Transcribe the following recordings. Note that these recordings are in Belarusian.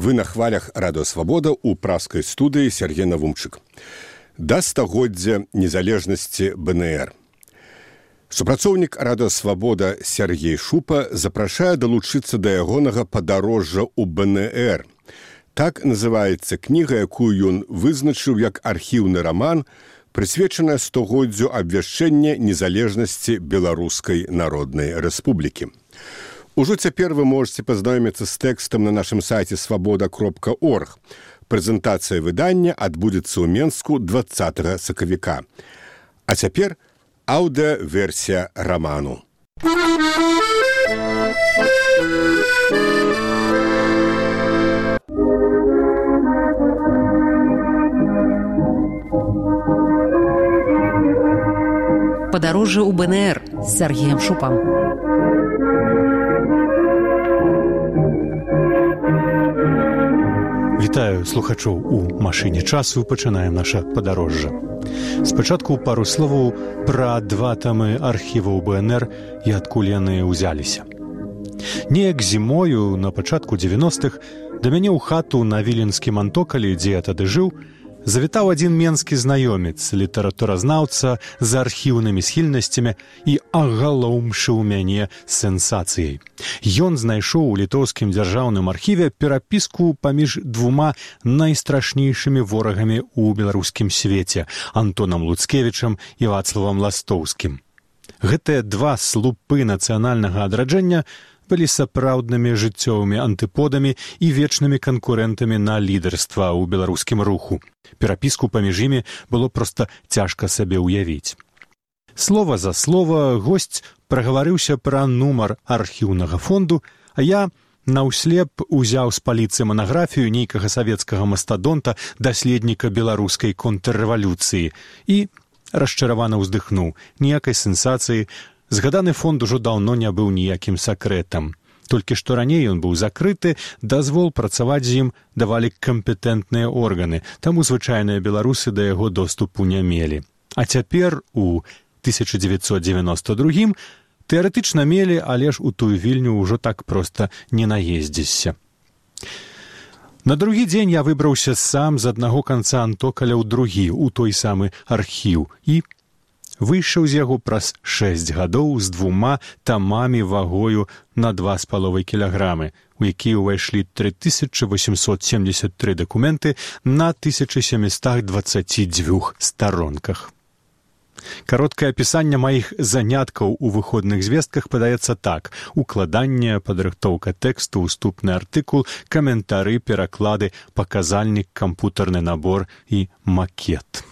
вы на хвалях радыасвабода ў праскай студыі Сергей Навумчык. Да стагоддзя незалежнасці БНР. Супрацоўнік радыасвабода Сергей Шупа запрашае далучыцца да ягонага падарожжа ў БНР. Так называецца кніга, якую ён вызначыў як архіўны раман, прысвечаная стогоддзю абвяшчэння незалежнасці беларускай народнай рэспублікі. Ужо цяпер вы можете пазнаёміцца з тэкстам на нашым сайце свабода кропка орг. Прэзентацыя выдання адбудзецца ў Мску 20 сакавіка. А цяпер аўдыаверсія раману. Падарожжа ў БНР з Сергеем Шупам. Вітаю слухачоў у машыне часу пачынаем наша падарожжа. Спачатку пару словаў пра два тамы архіваў БНР і адкуль яны ўзяліся. Неяк зімою на пачатку 90-х да мяне ў хату на віленскім антокалі, дзе я тады жыў, завітаў адзін менскі знаёмец літаратуразнаўца з архіўнымі схільнасцямі і агалоўмшыў мяне сенсацыяй ён знайшоў у літоўскім дзяржаўным архіве перапіску паміж двума найстрашнейшымі ворагамі ў беларускім свеце антонам луцкевічам і вацлавам ластоўскім. Гэтыя два слупы нацыянальнага адраджэння былі сапраўднымі жыццёвымі антыподамі і вечнымі канкурэнтамі на лідарства ў беларускім руху. Перапіску паміж імі было проста цяжка сабе ўявіць. Слова за слова госць прагаварыўся пра нумар архіўнага фонду, а я наўслеп узяў з паліцы манаграфію нейкага савецкага мастадонта даследніка беларускай контррэвалюцыі і расчаравана ўздыхнуў ніякай сенсацыі Згаданы фонд ужо даўно не быў ніякім сакрэтам. Толькі што раней ён быў закрыты, дазвол працаваць з ім давалі кампетэнтныя органы, таму звычайныя беларусы да яго доступу не мелі. А цяпер у 1992 тэарэтычна мелі, але ж у тую вільню ўжо так проста не наездзішся. На другі дзень я выбраўся сам з аднаго канца антокаля ў другі у той самы архіў і выйшаў з яго праз шэсць гадоў з двума тамамі вагою на два з паловай кілаграмы, у які ўвайшлі 3873 дакументы на 1722 старонках. Кароткае апісанне маіх заняткаў у выходных звестках падаецца так: укладанне, падрыхтоўка тэксту, уступны артыкул, каментары, пераклады, паказальнік, кампутарны набор і макет.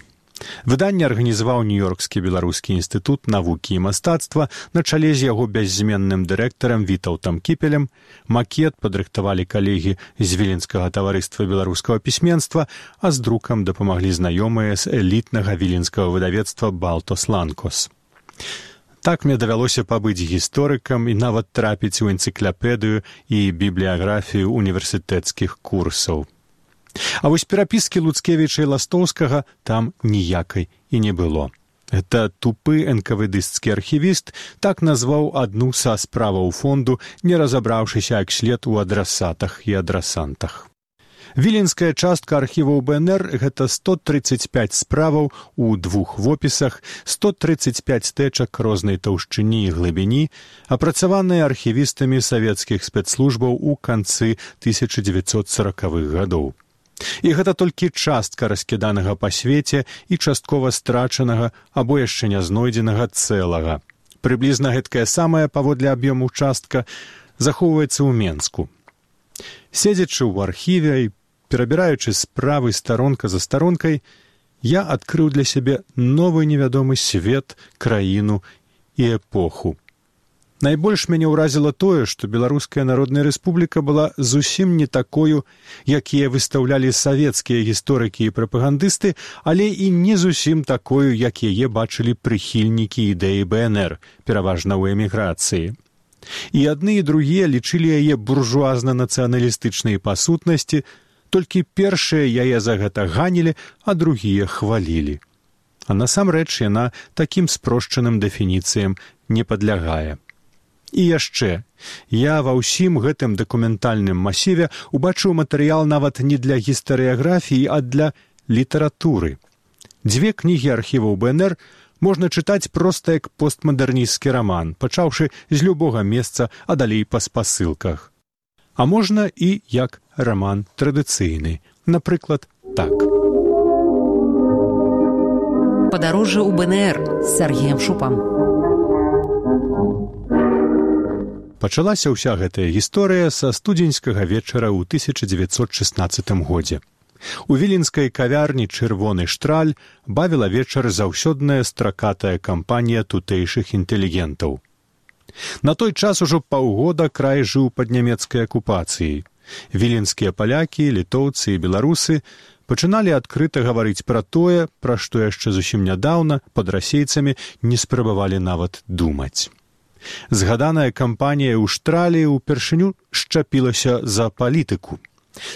Выданне арганізаваў нью-йоркскі беларускі інстытут навукі і мастацтва на чале з яго бяззменным дырэктарам вітаўтам кіпелем. Макет падрыхтавалі калегі з віленскага таварыства беларускага пісьменства а з друкам дапамаглі знаёмыя з элітнага віленскага выдавецтва балтос ланкос. Так мне давялося пабыць гісторыкам і нават трапіць у энцыкляпедыю і бібліяграфію універсітэцкіх курсаў А вось перапіскі луцкевіча і ластоўскага там ніякай і не было. Это тупы энкавыдысцкі архівіст так назваў адну са справаў фонду, не разабраўшыся як след у адрасатах і адрасантах. Віленская частка архіваў БНР гэта 135 справаў у двух вопісах, 135 тэчак рознай таўшчыні і глыбіні, апрацаваныя архівістамі савецкіх спецслужбаў у канцы 1940х гадоў. І гэта толькі частка раскіданага па свеце і часткова страчанага або яшчэ не знойдзенага цэлага. Прыблізна гэткая самая паводле аб'ёму частка захоўваецца ў Мску. Седзячы ў архіве і перабіраючы справы старонка за старонкай, я адкрыў для сябе новы невядомы свет, краіну і эпоху. Найбольш мяне ўразіла тое, што беларуская народная рэспубліка была зусім не такою, якія выстаўлялі савецкія гісторыкі і прапагандысты, але і не зусім такою, як яе бачылі прыхільнікі ідэі БНР, пераважна ў эміграцыі. І адны і другія лічылі яе буржуазна-нацыяналістычнай пасутнасці, толькі першыя яе за гэта ганілі, а другія хвалілі. А насамрэч яна такім спрошчаным дэфініцыям не падлягае. І яшчэ я ва ўсім гэтым дакументальным масіве убачыў матэрыял нават не для гістарыяграфіі, а для літаратуры. Дзве кнігі архіваў БНР можна чытаць проста як постмадэрнісцкі раман, пачаўшы з любога месца, а далей па спасылках. А можна і як раман традыцыйны, напрыклад, так. Падарожжа ў БНР з Сергеем Шупам. Пачалася ўся гэтая гісторыя са студзеньскага вечара ў 1916 годзе. У віленскай кавярні чырвоны штраль бавіла вечар заўсёдная стракатая кампанія тутэйшых інтэлігентаў. На той час ужо паўгода край жыў пад нямецкай акупацыяй. Віленскія палякі, літоўцы і беларусы пачыналі адкрыта гаварыць пра тое, пра што яшчэ зусім нядаўна пад расейцамі не спрабавалі нават думаць. Згаданая кампанія ўштраліі ўпершыню шчапілася за палітыку.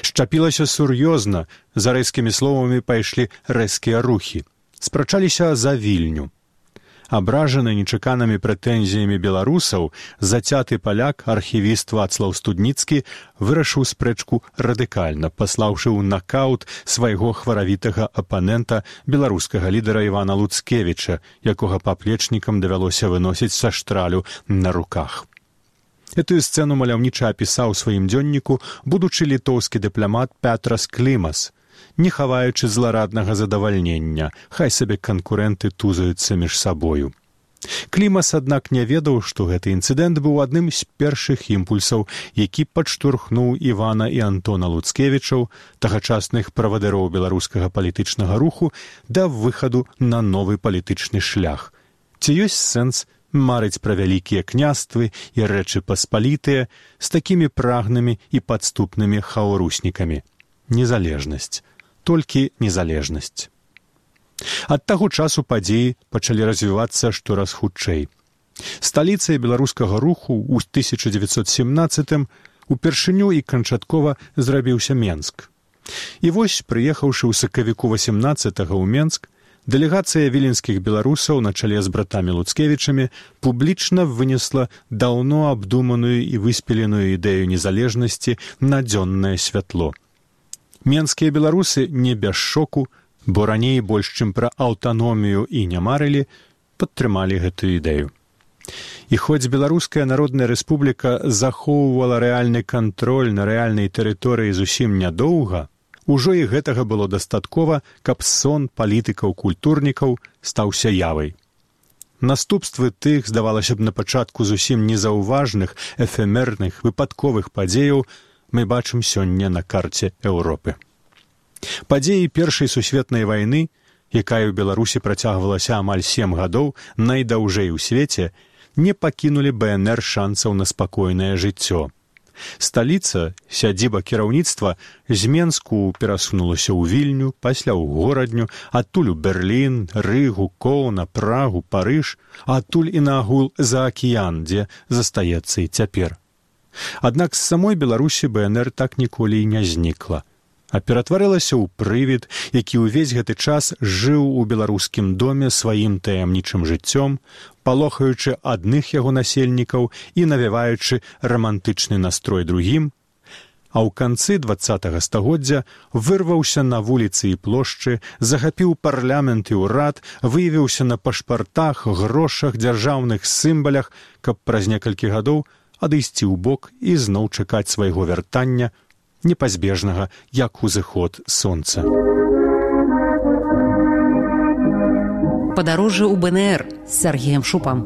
Шчапілася сур'ёзна, за рэзкімі словамі пайшлі рэзкія рухі. Спрачаліся за вільню абражаны нечаканымі прэтэнзіямі беларусаў зацяты паляк архівіст вацлаў студніцкі вырашыў спрэчку радыкальна паслаўшы ў накаут свайго хваравітага апанента беларускага лідара івана луцкевіча якога паплечнікам давялося выносіць са штралю на руках. Этую сцэну маляўніча апісаў сваім дзённіку будучы літоўскі дыпламат пятрас клімас не хаваючы злараднага задавальнення, хай сабе канкурэнты тузаюцца між сабою. Клімас, аднак не ведаў, што гэты інцыдэнт быў адным з першых імпульсаў, які падштурхнуў Івана і Антона Луцкевічаў, тагачасных правадыроў беларускага палітычнага руху да выхаду на новы палітычны шлях. Ці ёсць сэнс марыць пра вялікія княствы і рэчы паспалітыя з такімі прагнымі і падступнымі хаўруснікамі. Незалежнасць толькі незалежнасць. Ад таго часу падзеі пачалі развівацца штораз хутчэй. Сталіцай беларускага руху ў 1917 упершыню і канчаткова зрабіўся Менск. І вось, прыехаўшы ў сакавіку 18 ў Менск, дэлегацыя віленскіх беларусаў на чале з братамі луцкевічамі публічна вынесла даўно абдуманую і выспеленую ідэю незалежнасці на дзённае святло менскія беларусы не без шоку бо раней больш чым пра аўтаномію і не марылі падтрымалі гэтую ідэю. І хоць беларуская народная рэспубліка захоўвала рэальны кантроль на рэальнай тэрыторыі зусім нядоўга ужо і гэтага было дастаткова каб сон палітыкаў культурнікаў стаўся явай наступствы тых здавалася б на пачатку зусім незаўважных эфемерных выпадковых падзеяў мы бачым сёння на карце Еўропы. Падзеі першай сусветнай вайны, якая ў Беларусі працягвалася амаль сем гадоў найдаўжэй у свеце, не пакінулі БНР шанцаў на спакойнае жыццё. Сталіца, сядзіба кіраўніцтва з Менску перасунулася ў вільню, пасля ў горадню, адтуль у Берлін, рыгу, коўна, прагу, парыж, адтуль і на агул за акіян, дзе застаецца і цяпер. Аднак з самой беларусі бнр так ніколі і не знікла. А ператварылася ў прывід які ўвесь гэты час жыў у беларускім доме сваім таямнічым жыццём палохаючы адных яго насельнікаў і навяваючы рамантычны настрой другім а ў канцы двадцатого стагоддзя вырваўся на вуліцы і плошчы захапіў парламент і ўрад выявіўся на пашпартах грошах дзяржаўных сімбалях каб праз некалькі гадоў адысці ў бок і зноў чакаць свайго вяртання непазбежнага як узыход сонца. Падарожжа ў БНР з Сергеем шупам.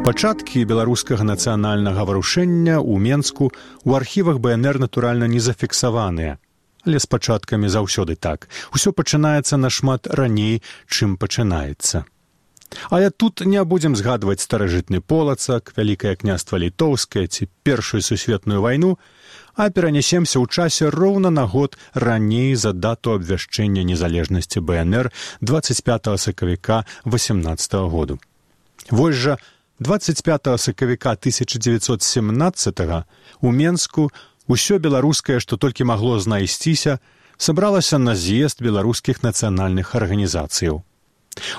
Пачаткі беларускага нацыянальнага варушэння ў Менску ў архівах БНР натуральна не зафіксаваныя але з пачаткамі заўсёды так. Усё пачынаецца нашмат раней чым пачынаецца. Але тут не будзем згадваць старажытны полацак вялікае княства літоўскае ці першую сусветную вайну а перанясемся ў часе роўна на год раней за дату абвяшчэння незалежнасці бнр 25 сакавіка 18 -го году. Вось жа 25 сакавіка 1917 у менску Усё беларускае, што толькі магло знайсціся, сабралася на з'езд беларускіх нацыянальных арганізацыяў.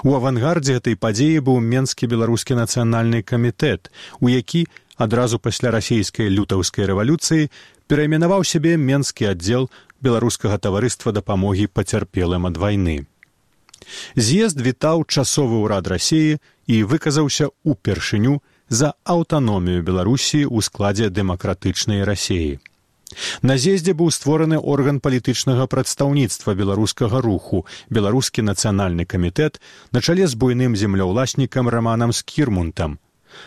У авангардзе гэтай падзеі быў менскі беларускі нацыянальны камітэт, у які адразу пасля расійскай лютаўскай рэвалюцыі перайменаваў сябе менскі аддзел беларускага таварыства дапамогі пацярпелым ад вайны. З'езд вітаў часовы ўрад рассіі і выказаўся ўпершыню за аўтаномію беларусі ў складзе дэмакратычнай рассіі. На з'ездзе быў створаны орган палітычнага прадстаўніцтва беларускага руху беларускі нацыянальны камітэт на чале з буйным землеўласнікам раманам з кірмунтам.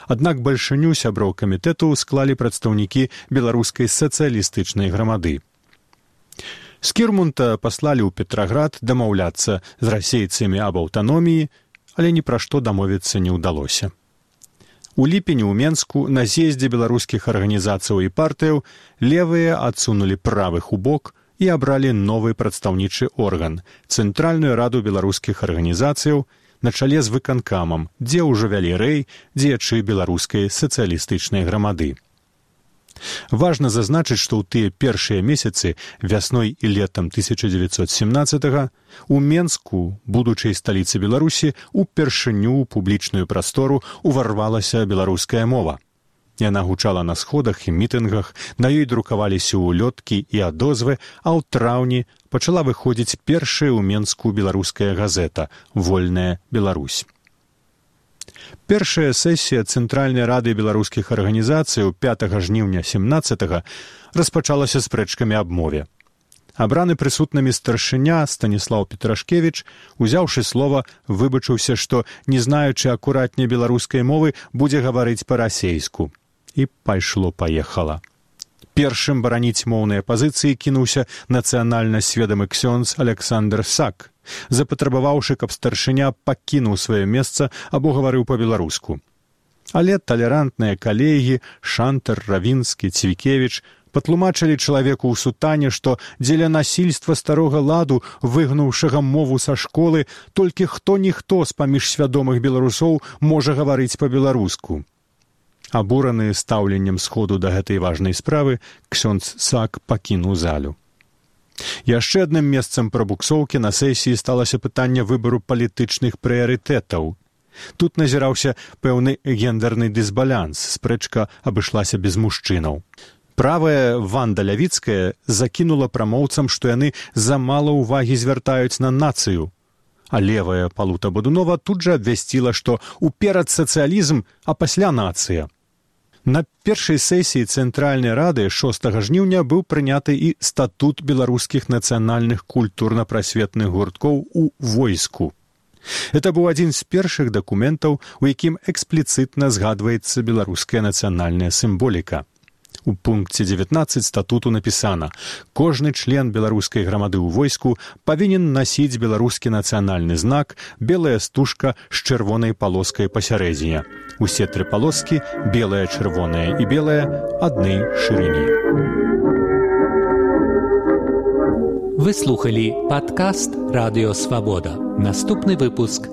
Аднак бальшыню сяброў камітэту склалі прадстаўнікі беларускай сацыялістычнай грамады. З кірмунта паслалі ў петраград дамаўляцца з расейцамі аб аўтаноміі, але ні пра што дамовіцца не ўдалося. У ліпені ў Менску на з'ездзе беларускіх арганізацыяў і партыяў левыя адсунулі правых у бок і абралі новы прадстаўнічы орган цэнтральную раду беларускіх арганізацыяў на чале з выканкамам, дзе ўжо вялі рэй дзеячы беларускай сацыялістычнай грамады. Важна зазначыць, што ў тыя першыя месяцы вясной і летам 1917 у Менску, будучай сталіцы Беларусі, упершыню ў публічную прастору уварвалася беларуская мова. Яна гучала на сходах і мітынгах, на ёй друкаваліся ўлёткі і адозвы, а ў траўні пачала выходзіць першая ў Менску беларуская газета вольная Беларусь. Першая сесія цэнтральнай рады беларускіх арганізацыяў 5 жніўня 17 распачалася спрэчкамі аб мове. Абраны прысутнымі старшыня станіслав петрашкевич узяўшы слова выбачыўся што не знаючы акуратней беларускай мовы будзе гаварыць па-расейску і пайшло паехала першым бараніць моўныя пазіцыі кінуўся нацыянальна сведамы ксёнз александр сак. Запатрабаваўшы каб старшыня пакінуў сваё месца або гаварыў па-беларуску. Але талерантныя калегі шантар равінскі цвікевич патлумачылі чалавеку ў сутане што дзеля насільства старога ладу выгнуўшага мову са школы толькі хто ніхто з паміж свядомых беларусоў можа гаварыць па-беларуску абураны стаўленнем сходу да гэтай важнай справы ксёндз сак пакінуў залю. Яшчэ адным месцам прабуксоўкі на сесіі сталася пытанне выбару палітычных прыярытэтаў. Тут назіраўся пэўны гендерны дысбалянс спрэчка абышлася без мужчынаў. Правая ванда лявіцкая закінула прамоўцам што яны замала ўвагі звяртаюць на нацыю. А левая палута бадунова тут жа абвясціла што уперад сацыялізм а пасля нацыя На першай сесіі цэнтральнай рады 6 жніўня быў прыняты і статут беларускіх нацыянальных культурна-прасветных гурткоў у войску. Это быў адзін з першых дакументаў, у якім экспліцытна згадваецца беларуская нацыянальная сімволіка. У пункце 19 статуту напісана: кожны член беларускай грамады ў войску павінен насіць беларускі нацыянальны знак, белая стужка з чырвонай палоскай пасярэдзіне. Усе тры палоскі, белая, чырвоная і белая адны шырыні. Вы слухалі падкаст радыёвабода. Наступны выпуск